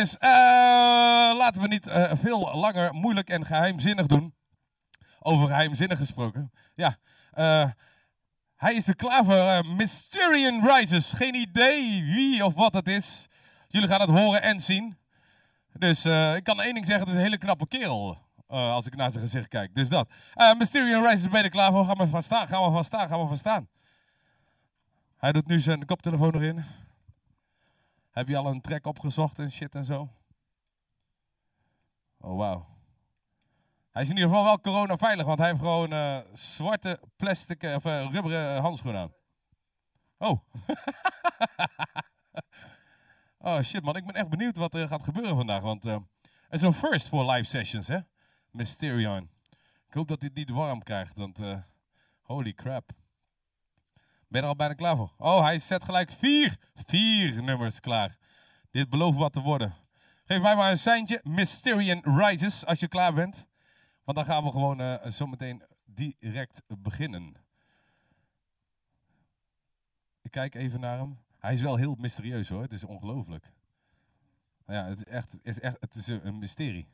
gents. Eh, laten we niet eh, veel langer moeilijk en geheimzinnig doen. Over geheimzinnig gesproken. Ja, eh, hij is er klaar voor. Mysterian Rises. Geen idee wie of wat het is. Jullie gaan het horen en zien. Dus ik kan één ding zeggen, het is een hele knappe kerel. als ik naar zijn gezicht kijk. Dus dat. Mysterian Rises, ben je er klaar voor? Ga maar van staan, ga maar van staan, ga maar van staan. Hij doet nu zijn koptelefoon erin. Heb je al een track opgezocht en shit en zo? Oh, wauw. Hij is in ieder geval wel corona veilig, want hij heeft gewoon eh, zwarte plastic eh, of eh, rubberen handschoenen aan. Oh. oh shit man, ik ben echt benieuwd wat er gaat gebeuren vandaag, want het is een first voor live sessions hè. Mysterion. Ik hoop dat hij het niet warm krijgt, want holy crap. Ben je er al bijna klaar voor? Oh, hij zet gelijk vier, vier nummers klaar. Dit belooft wat te worden. Geef mij maar een seintje. Mysterian Rises, als je klaar bent. Want dan gaan we gewoon eh, zometeen direct beginnen. Ik kijk even naar hem. Hij is wel heel mysterieus hoor. Het is ongelooflijk. Ja, het is echt, is echt het is een mysterie.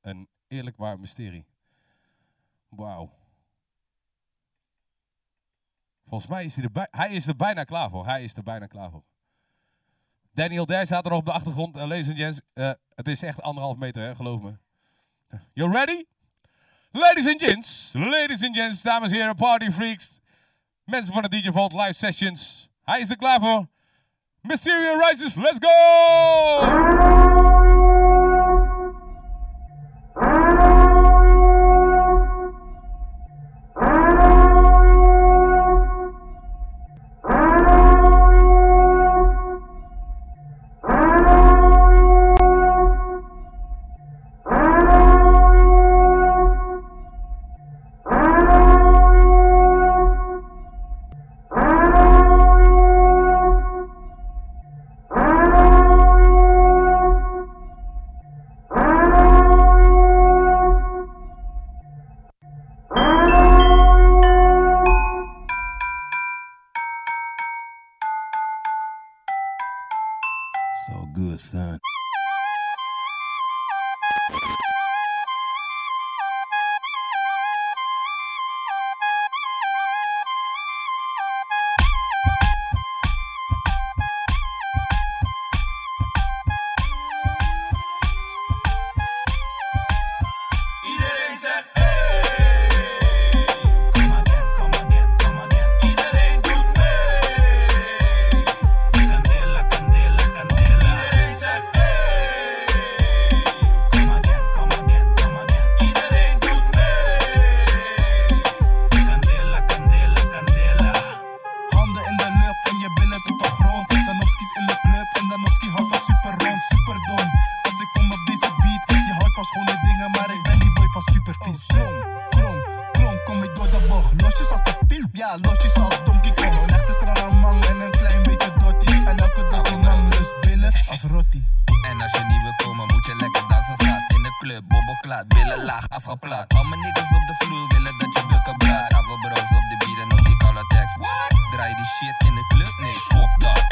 Een eerlijk waar mysterie. Wauw. Volgens mij is hij er, hij is er bijna klaar voor. Hij is er bijna klaar voor. Daniel Dij staat er nog op de achtergrond. Uh, ladies and gents, eh, het is echt anderhalf meter, hè, geloof me. You ready? Ladies and gents, ladies and gents, dames en heren, party freaks. Mensen van de DJ Vault live sessions. Hij is er klaar voor. Mysterious Rises, let's go! Bobbelklaat, billen laag afgeplaat. Al mijn niggas op de vloer willen dat je bukken blaad. Afgebroos op de beat en op die koude. What? Draai die shit in de club? Nee, fuck dat.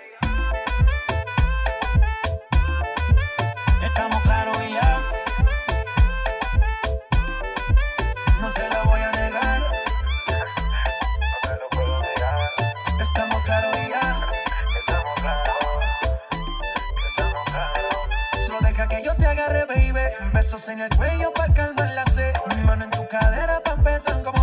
besos en el cuello para calmar la sed. Mi mano en tu cadera para empezar como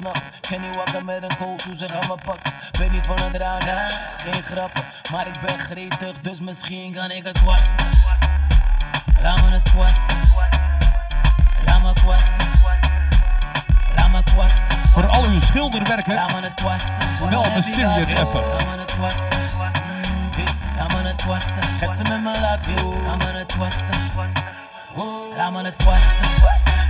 schatje je ken niet wakker met een koolsoe, ze gaan me pakken. Ben niet van het raar, geen grappen, maar ik ben gretig, dus misschien kan ik het kwasten. Laat me het kwasten. Laat me kwasten. Laat me kwasten. Voor al uw schilderwerken, Laat me het kwasten. Wel op de Styrian even. Laat me het kwasten. Laat me het kwasten. Schetsen met mijn lasso. Laat me het kwasten. Laat me het kwasten.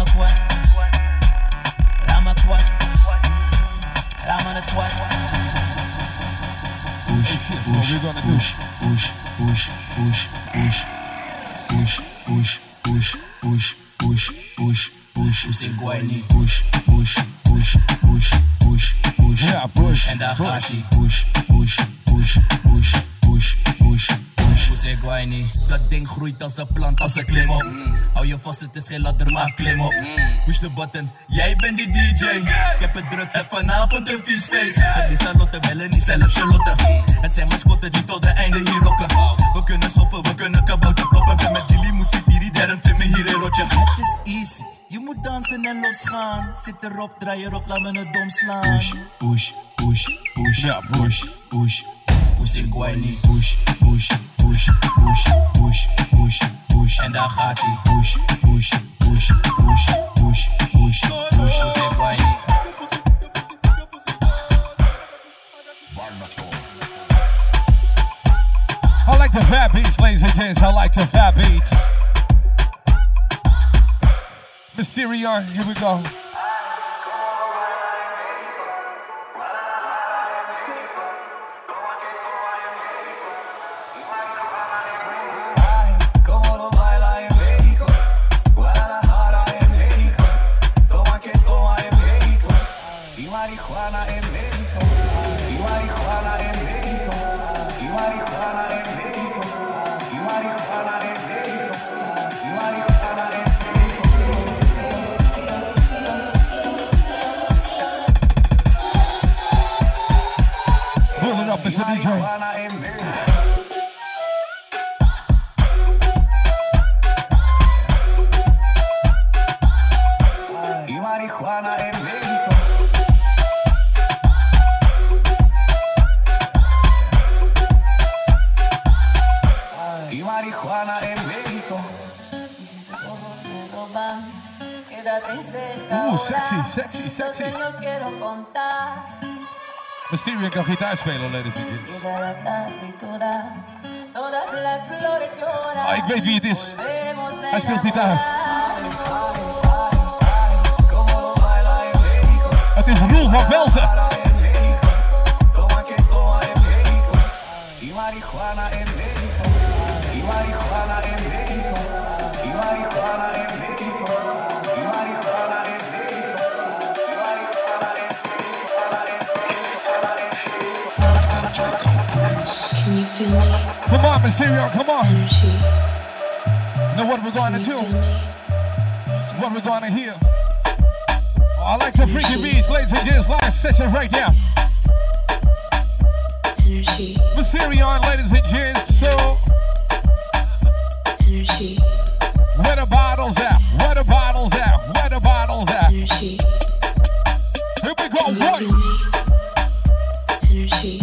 Rama Quest, Rama Quest, Ramana Quest. Push, push, push, push, push, push, push, push, push, push, push, push, push, push. Você guarde. Push, push, push, push, push, push. Yeah, push. And a hearty. Push, push, push, push. Push. Niet. Dat ding groeit als een plant, als een klim op. Hou je vast, het is geen ladder, maar klim op. Push de button, jij bent die DJ. Ik heb het druk, heb vanavond een vies feest. Het is Charlotte, bellen niet zelf Charlotte. Het zijn mascotten die tot de einde hier rocken. We kunnen soppen, we kunnen kabouter kloppen. Ben met muziek hier, die derde film hier in rotje. Het is easy, je moet dansen en losgaan. Zit erop, draai erop, laat me het dom slaan. Push, push, push, push, Ja, push, push, waai niet. push, push, push, push, push, push, push, En daar gaat ie. push, push, push, push, push, push, push. Niet. I like the fat beats, ladies and gents. I like the fat beats. Mysterion, uh, here we go. Mysterio kan gitaar spelen, ladies and gentlemen. Oh, ik weet wie het is. Hij speelt gitaar. Het is Roel van Velzen. Come on, Mysterion, come on. Know what we're going to do? What we're going to hear? Oh, I like the freaky beats, ladies and gents, live session right now. Energy, Mysterion, ladies and gents. So, where the bottles at? Where the bottles at? Where the bottles at? Here we go. Energy. Energy.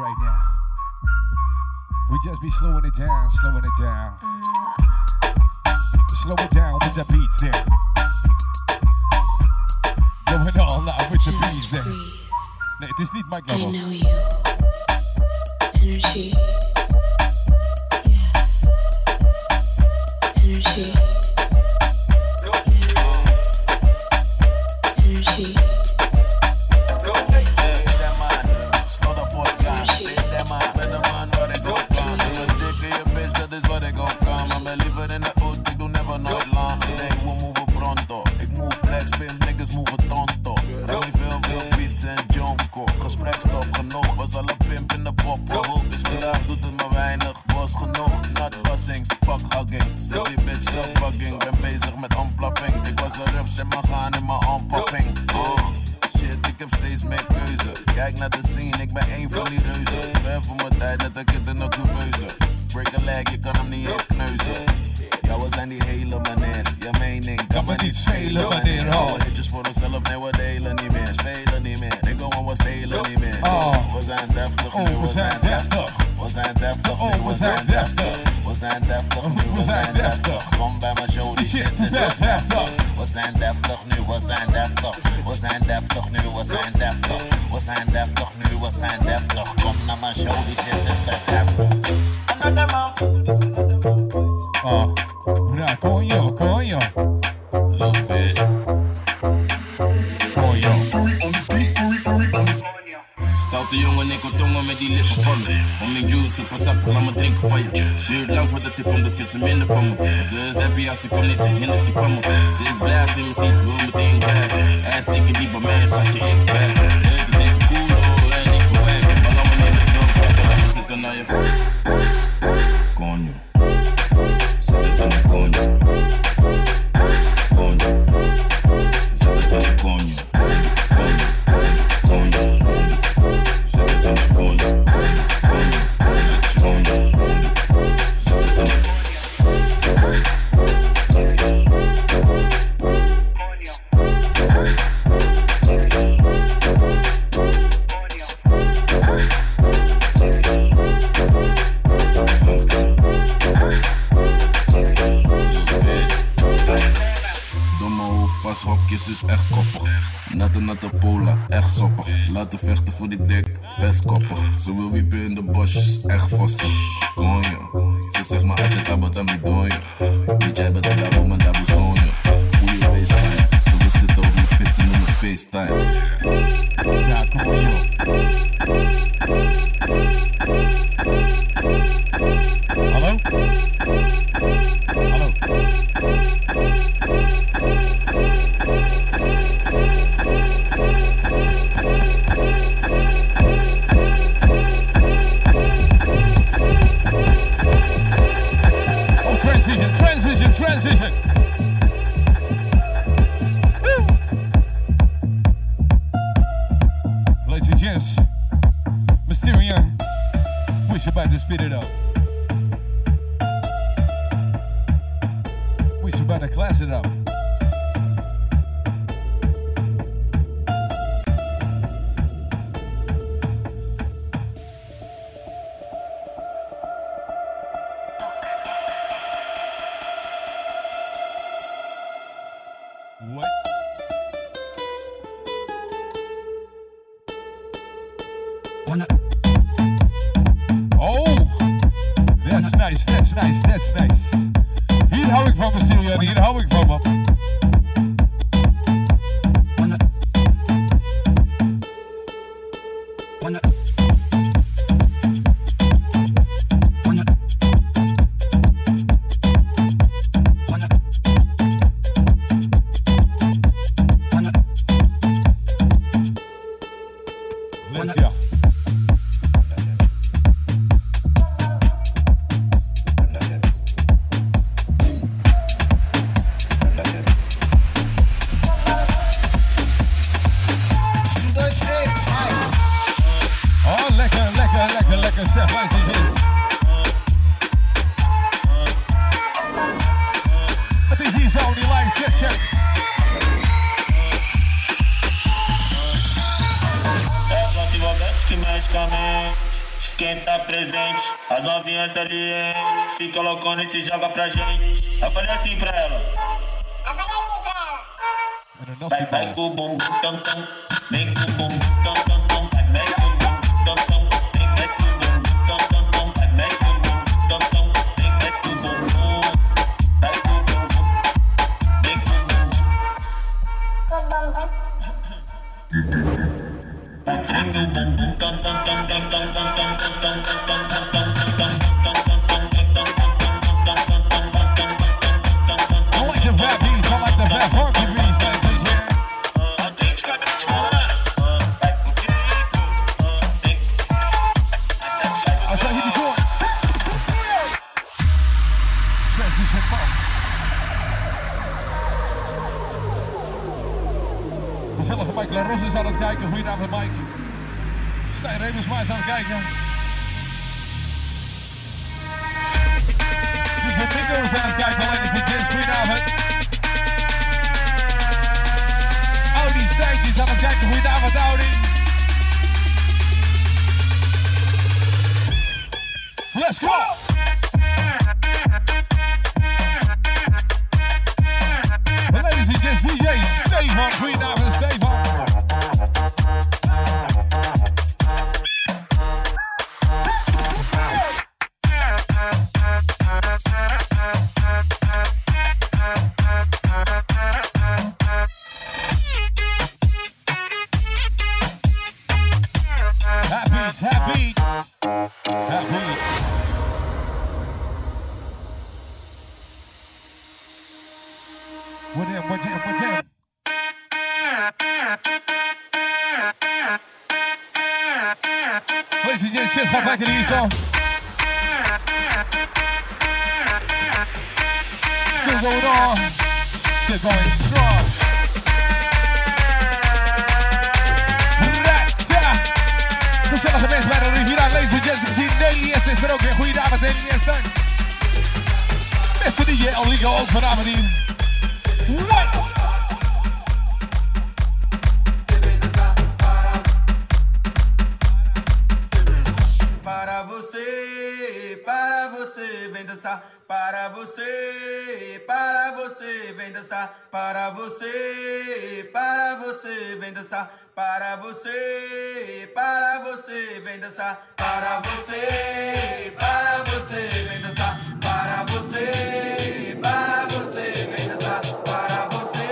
Right now. We just be slowing it down, slowing it down. Slow it down with the beats there. Going all out with the beats Just there. breathe. Nee, het is niet Mike I know you. Energy. Energy. Energy. på dig selv of det var delen i mig Spelen i mig, det går om vad stilen i mig Vad sen deftig nu, vad sen deftig Vad sen deftig nu, vad sen deftig Vad sen deftig nu, vad sen deftig Kom by my show, this shit is what's after Vad sen deftig nu, vad sen deftig Vad sen deftig nu, vad sen deftig Vad sen deftig nu, vad sen deftig Kom när man show, this shit is best after Another man food is another man Oh, bra, coño, coño Little bit Jongen, ik tongen met die lippen van me. Om mijn juice, super sap, laat me drinken van je. Duurt lang voordat ik kom, dus vindt ze minder van me. Ze is happy als ze komt, nee, ze hindert die van me. Ze is blij als ze me ziet, ze wil meteen kijken. Hij is dikke die bij mij, schatje, ik kijk. Soppig. Laten vechten voor die dik, best koppig. Ze wil wiepen in de bosjes, echt vossig. Konjo, ze zegt maar uit je tabat aan mijn donjo. Weet jij bent daar op mijn. Voel je waistline, ze wil zitten op mijn vissen in mijn FaceTime. quem tá presente. As novinhas ali se colocando e se joga pra gente. Eu falei assim pra ela. Eu falei assim pra ela. Vai, vai com o bumbum tam tam, vem com o bumbum. 会直接去发快递的预售。Still going on, still going strong. Personas también para original, ladies and gentlemen, sin Nelly, ese es que cuidaba de Nelly Stan. Beste DJ, Oligo, ook vanavond in. você, para você, vem dançar. Para você, para você, vem dançar. Para você, para você, vem dançar. Para você, para você, vem dançar. Para você, para você, vem dançar. Para você,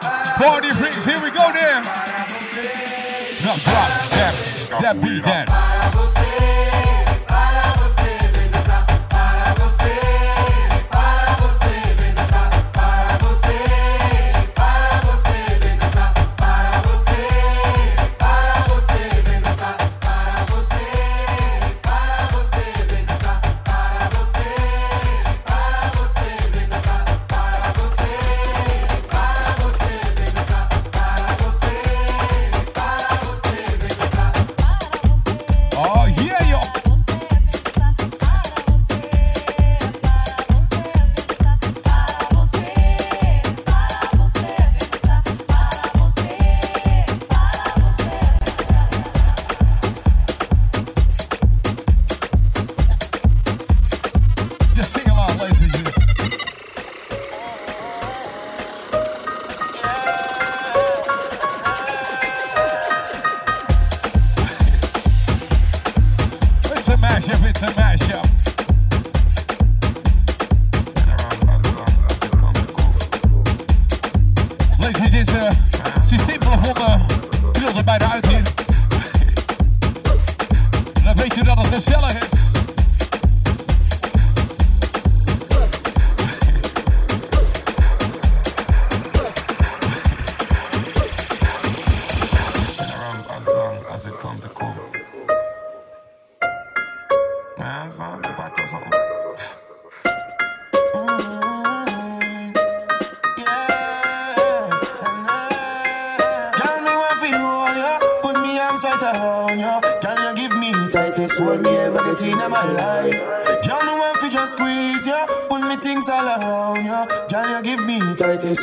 para Party você, here we go there. Para você, drop that, that beat. Para você.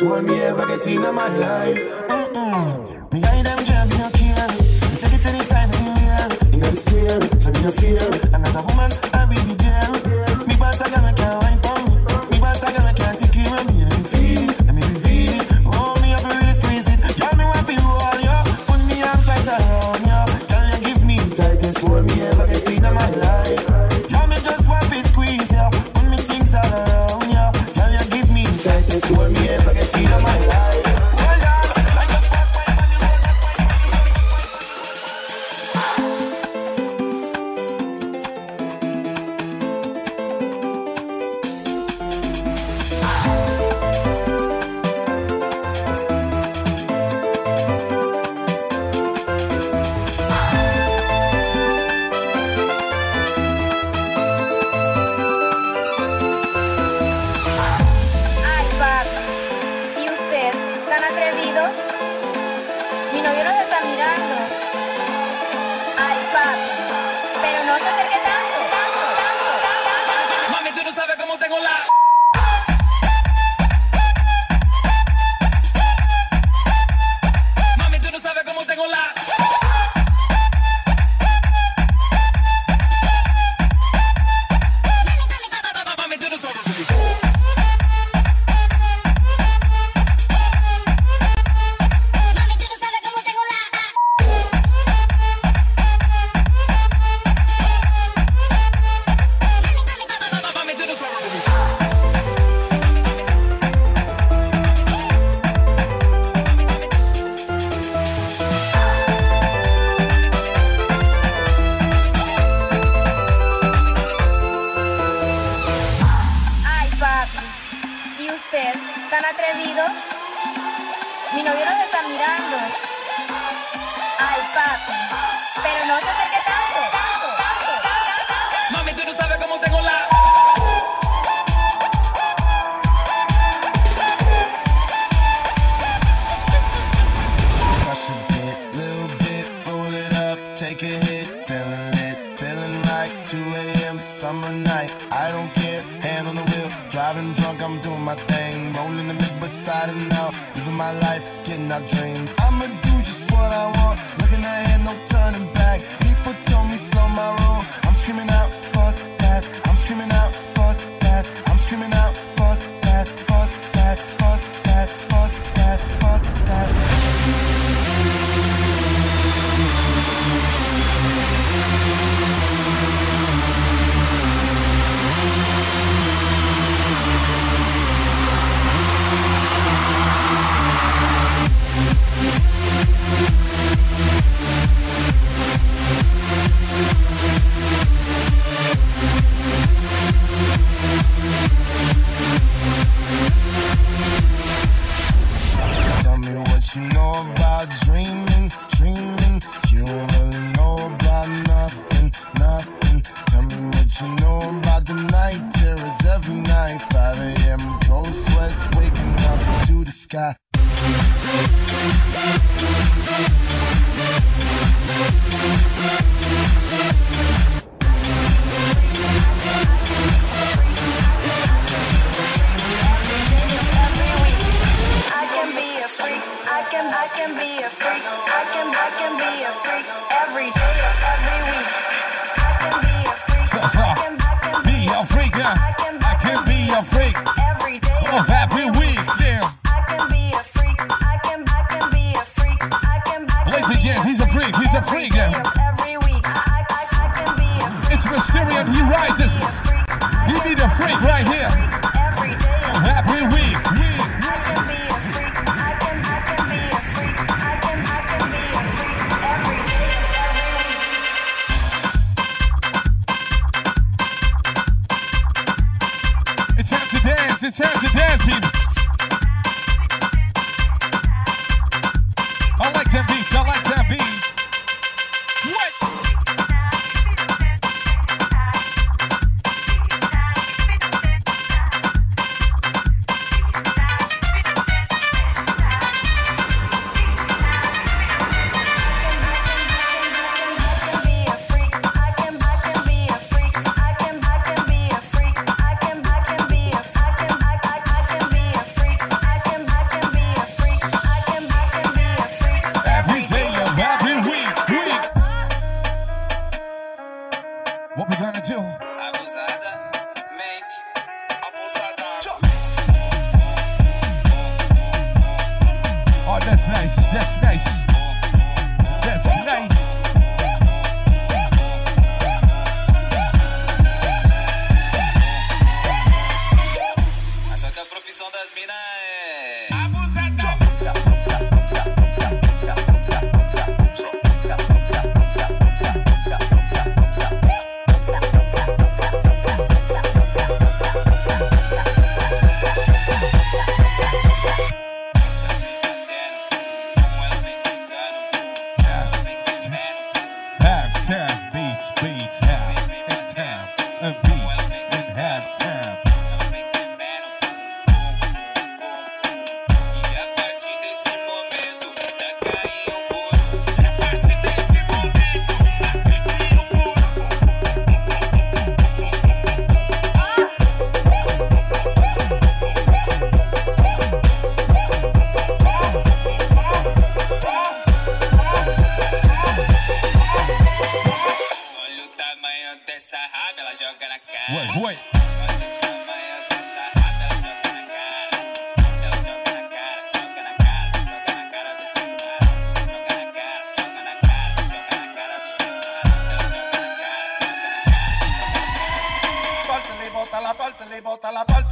Hold me ever get in my life.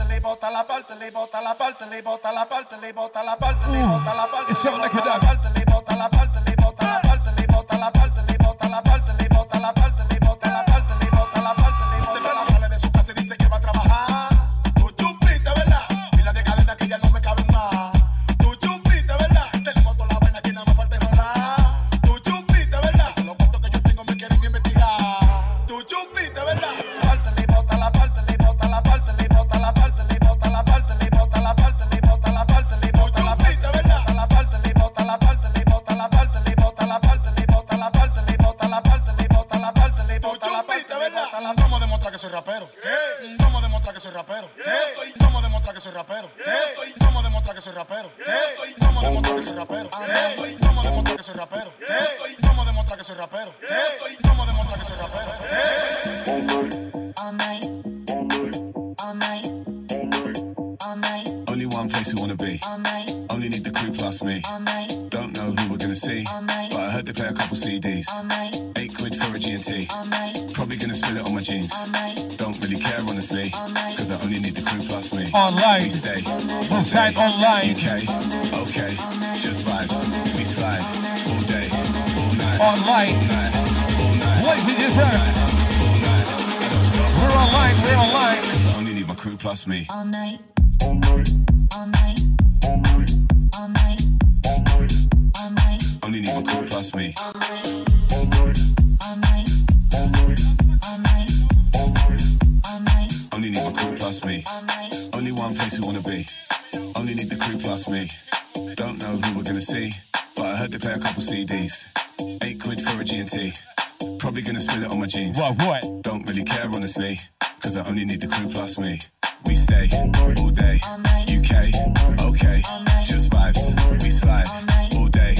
les bottes à la balle, les bottes à la balle, les bottes à la balle, les bottes à la balle, les bottes à la balle, les bottes à la balle. Only need my crew plus me. All night. All night. All night. All night. All night. Only need my crew plus me. All night. All night. All night. All night. Only need my plus me. All night. Only one place we wanna be. Only need the crew plus me. Don't know who we're gonna see, but I heard they play a couple CDs. Eight quid for a G&T. Probably gonna spill it on my jeans. What, what? Don't really care honestly, cause I only need the crew plus me. We stay all day. UK, okay. Just vibes. We slide all day,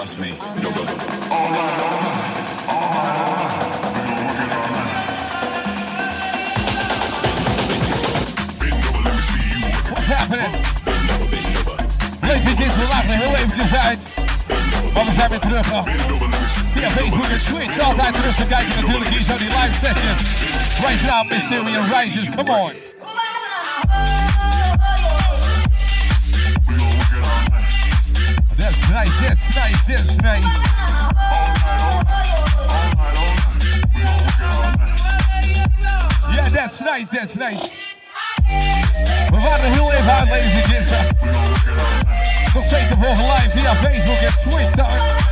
only need my crew plus me. What's happening? Ladies and gentlemen, we laten heel eventjes uit. Maar we zijn weer terug. Via Facebook en Twitch. Altijd terug te kijken natuurlijk hier zo die live session. Right now, Mysterium Rises. Come on. Nice, that's nice, that's nice. Yeah, that's nice, that's nice. We waren heel even ladies and gentlemen. Nog steeds te volgen live via Facebook en Twitch.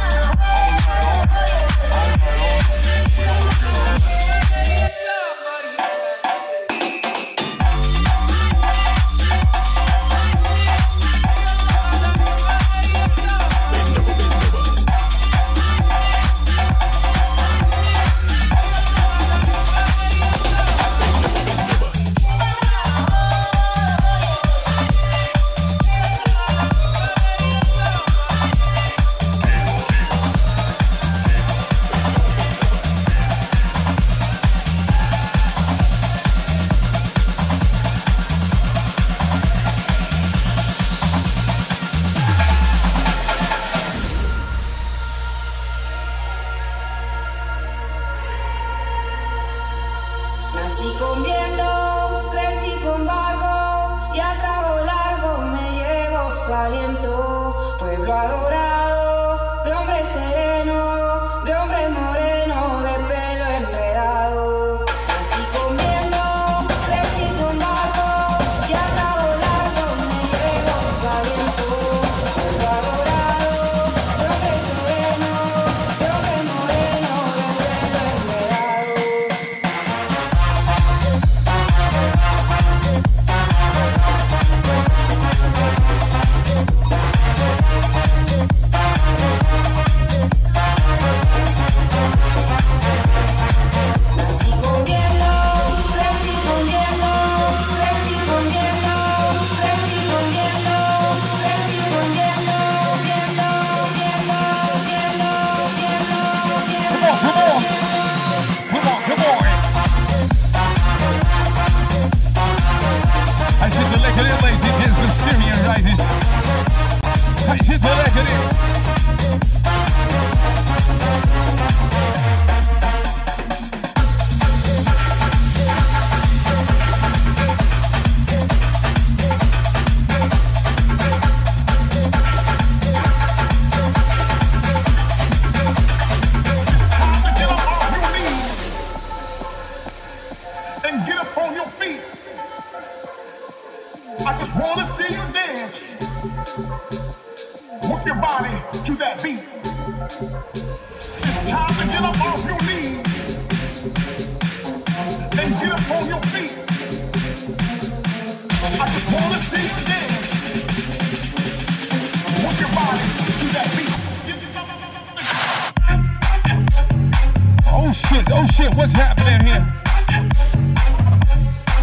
shit, what's happening here?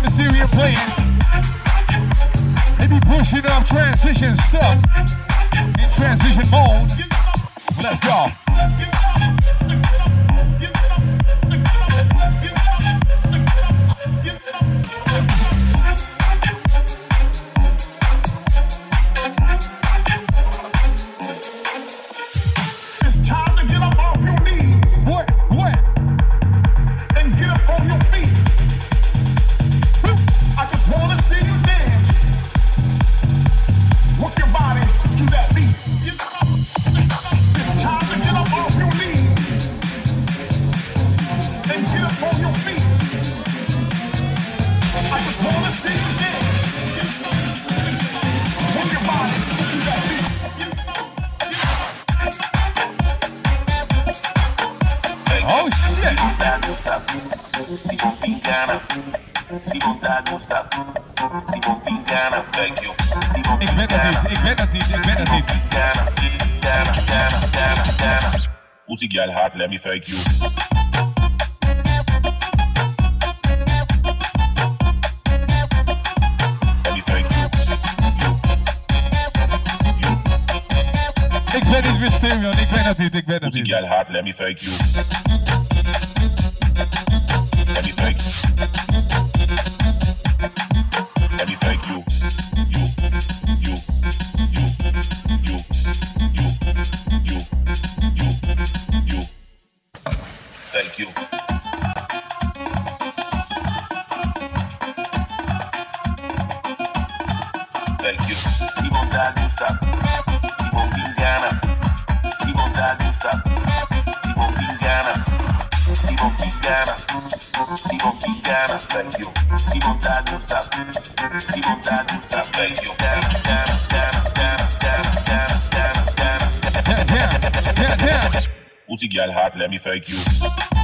Mysterious players. They be pushing up transition stuff in transition mode. Let's go. let me thank you. Ik ben niet meer stil, man. Ik ben dat niet, ik ben dat niet. Muzikaal hard, let me fake you. you. Thank you. He won't die, stop. He won't Ghana. He won't stop. He won't Ghana. He won't Ghana. Ghana. Thank you. He won't die, stop. He won't die, stop. Thank you. Ghana, Ghana, Ghana, Ghana, girl let me thank you.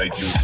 I do.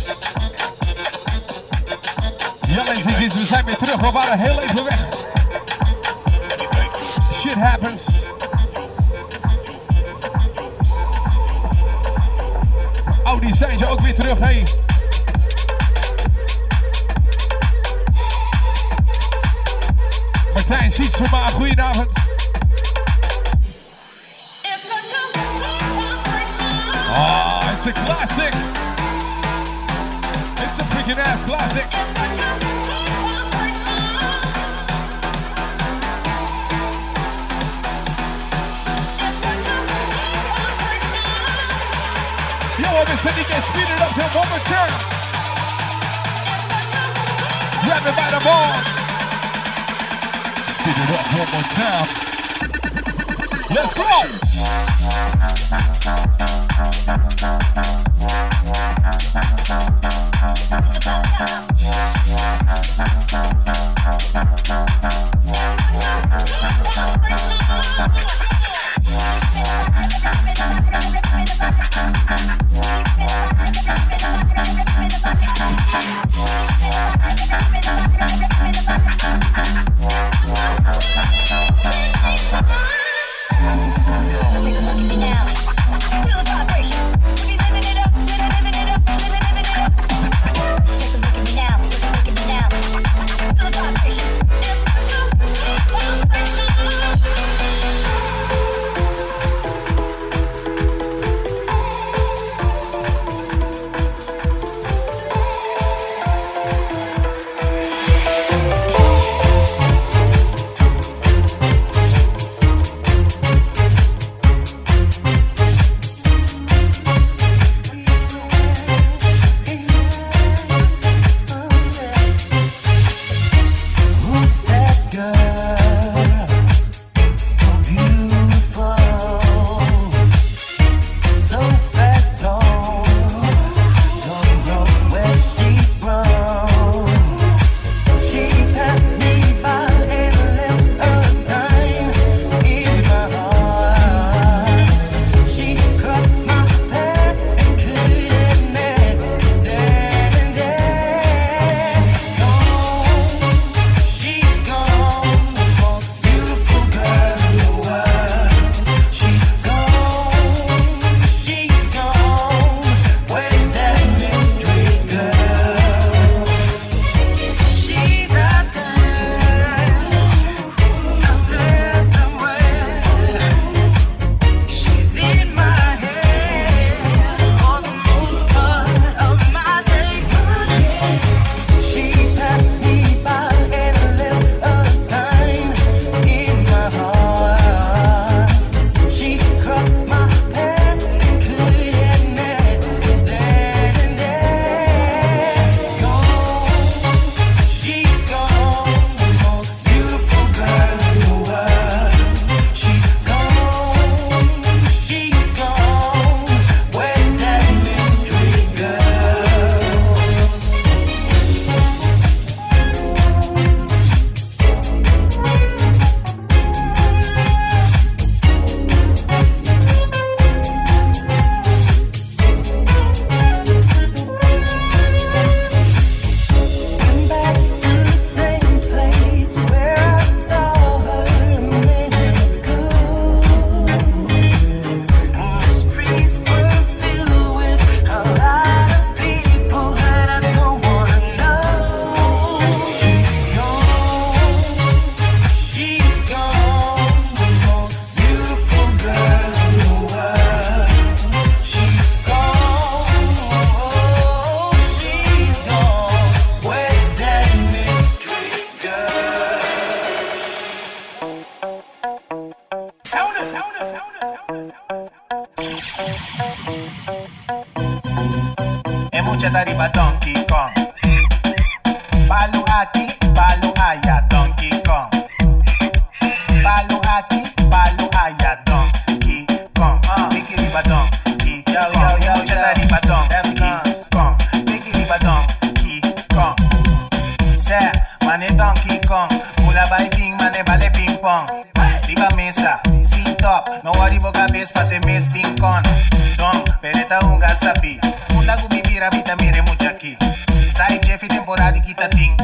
temporada que tá tem.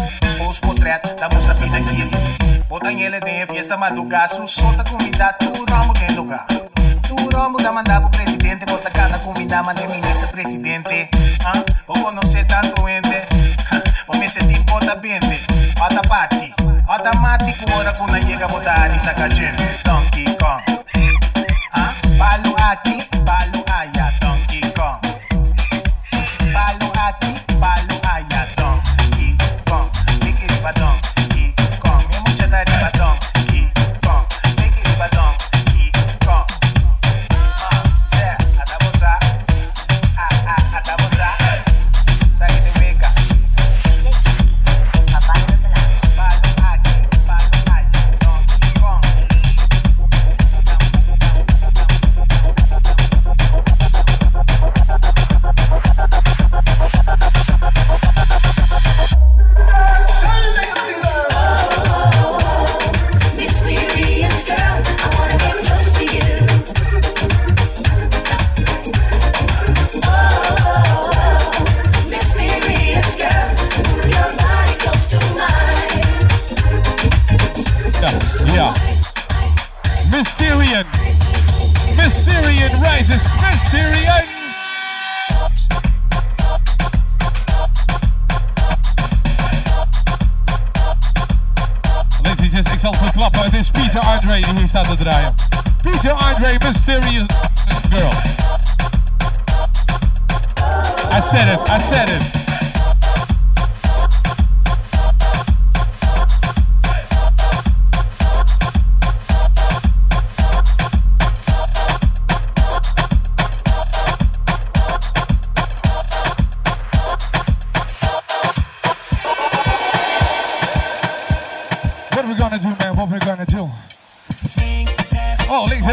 Os potretos da moça vida aqui. Botam ele tem fiesta madrugada, Solta convidar tu ramo quem lugar. Tu ramo da mandar pro presidente. Bota cada convidar, mandei ministro presidente. Ah, vou conhecer tanto tá ente. Vou me sentir potamente. Bota parte. Automático, hora quando chega a botar a gente. Então,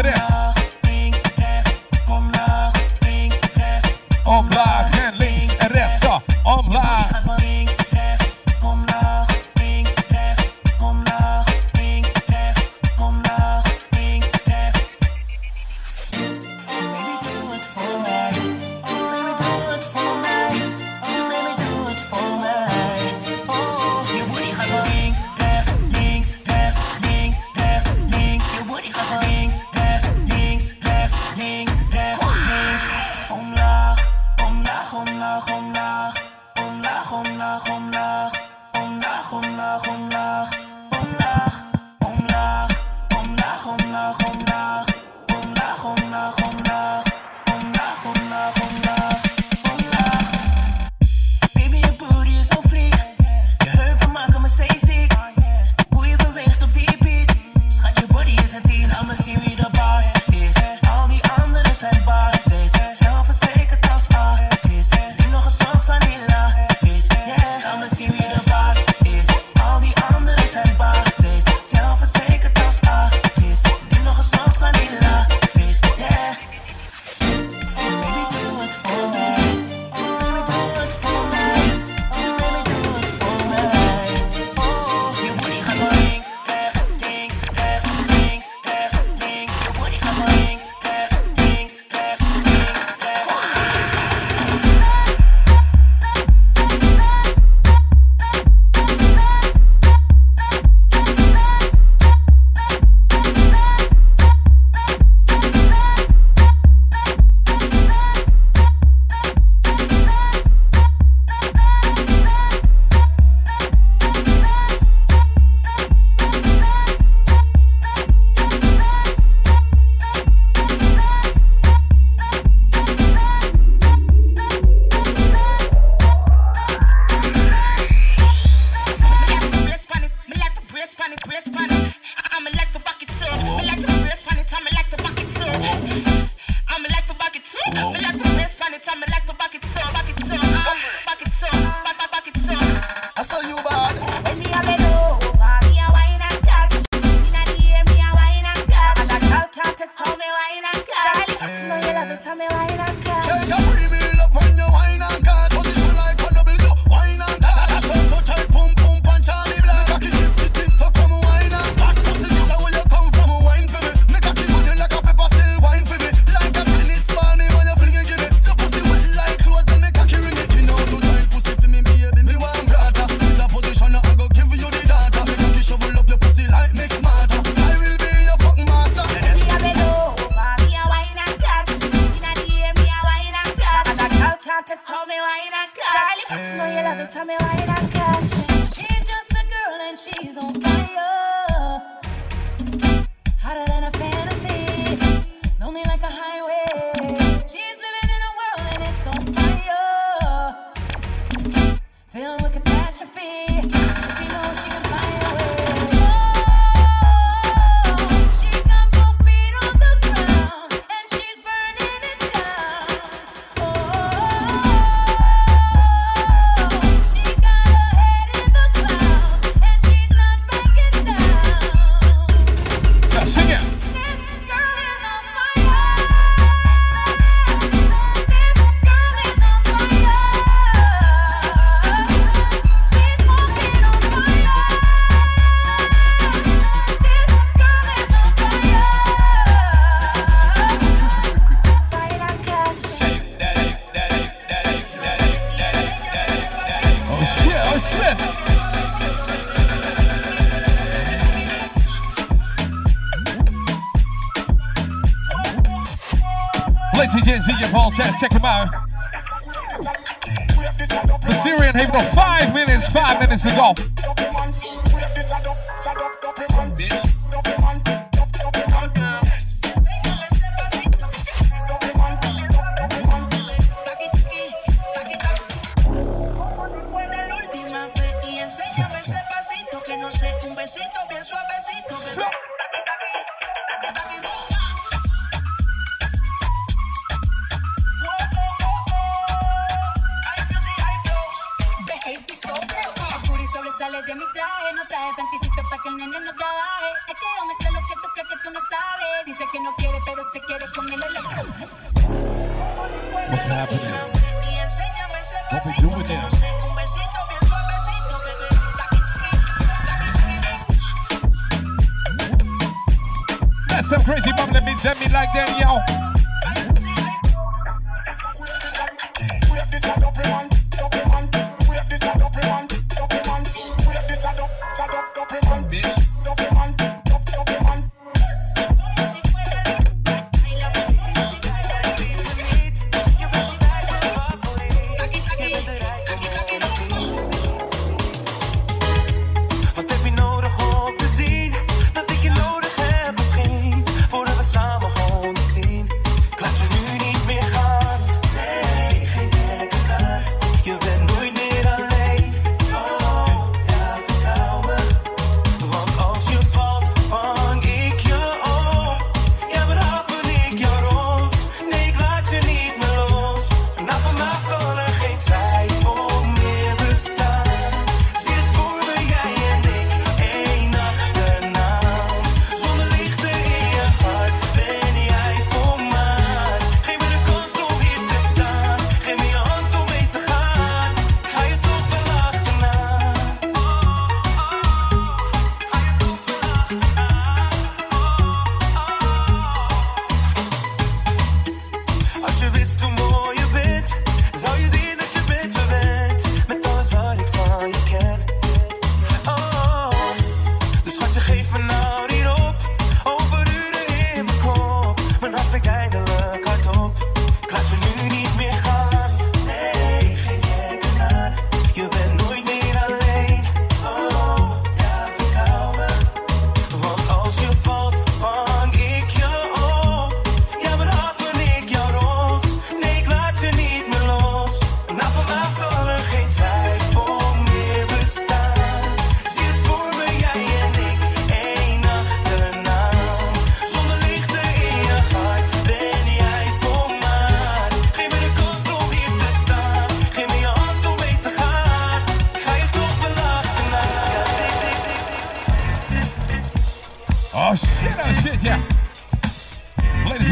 today.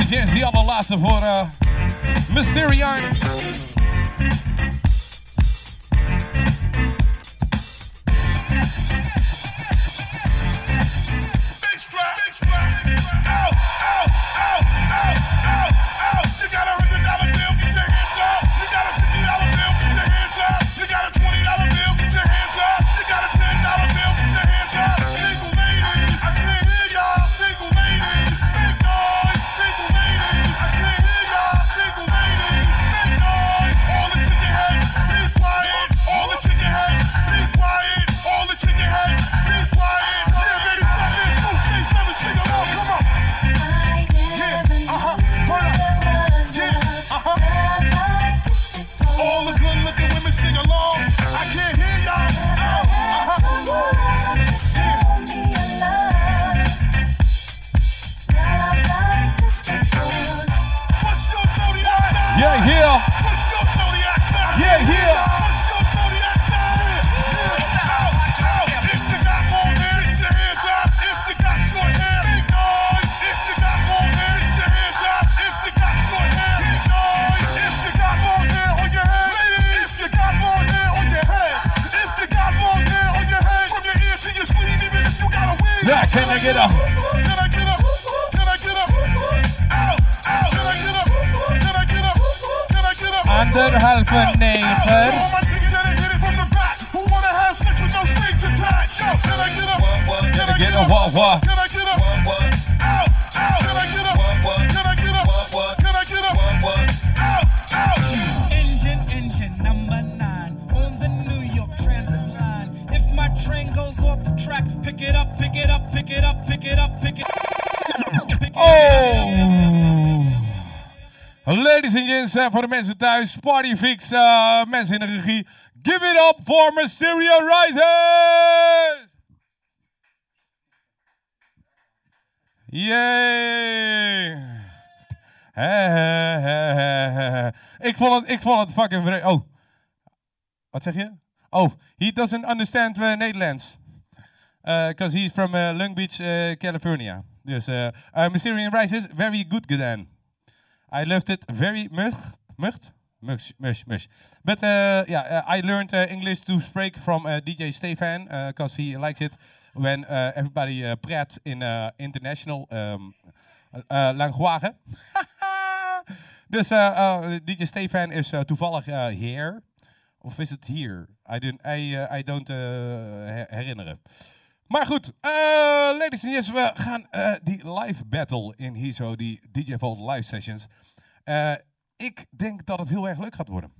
James Diablo Lassa what uh, Mysterion. Ladies and gents, eh, voor de mensen thuis, Partyfix, eh mensen in de regie. Give it up for Mysterio Rises! Yay! Ik vond het, ik vond het fucking Oh. Wat zeg je? Oh, he doesn't understand uh, Nederlands. Because he's from uh, Long Beach, uh, California. Dus uh, uh, Rises, very good gedaan. I loved it very much. Much? Much, much, much. But uh, yeah, uh, I learned uh, English to speak from uh, DJ Stefan because he likes it when everybody uh, praat in international um, language. dus uh, DJ Stefan is toevallig here. Of is het hier? I I, I don't her- herinneren. Maar goed, eh, ladies and gents, we gaan eh, die live battle in hier zo, die DJ Vault live sessions. Eh, ik denk dat het heel erg leuk gaat worden.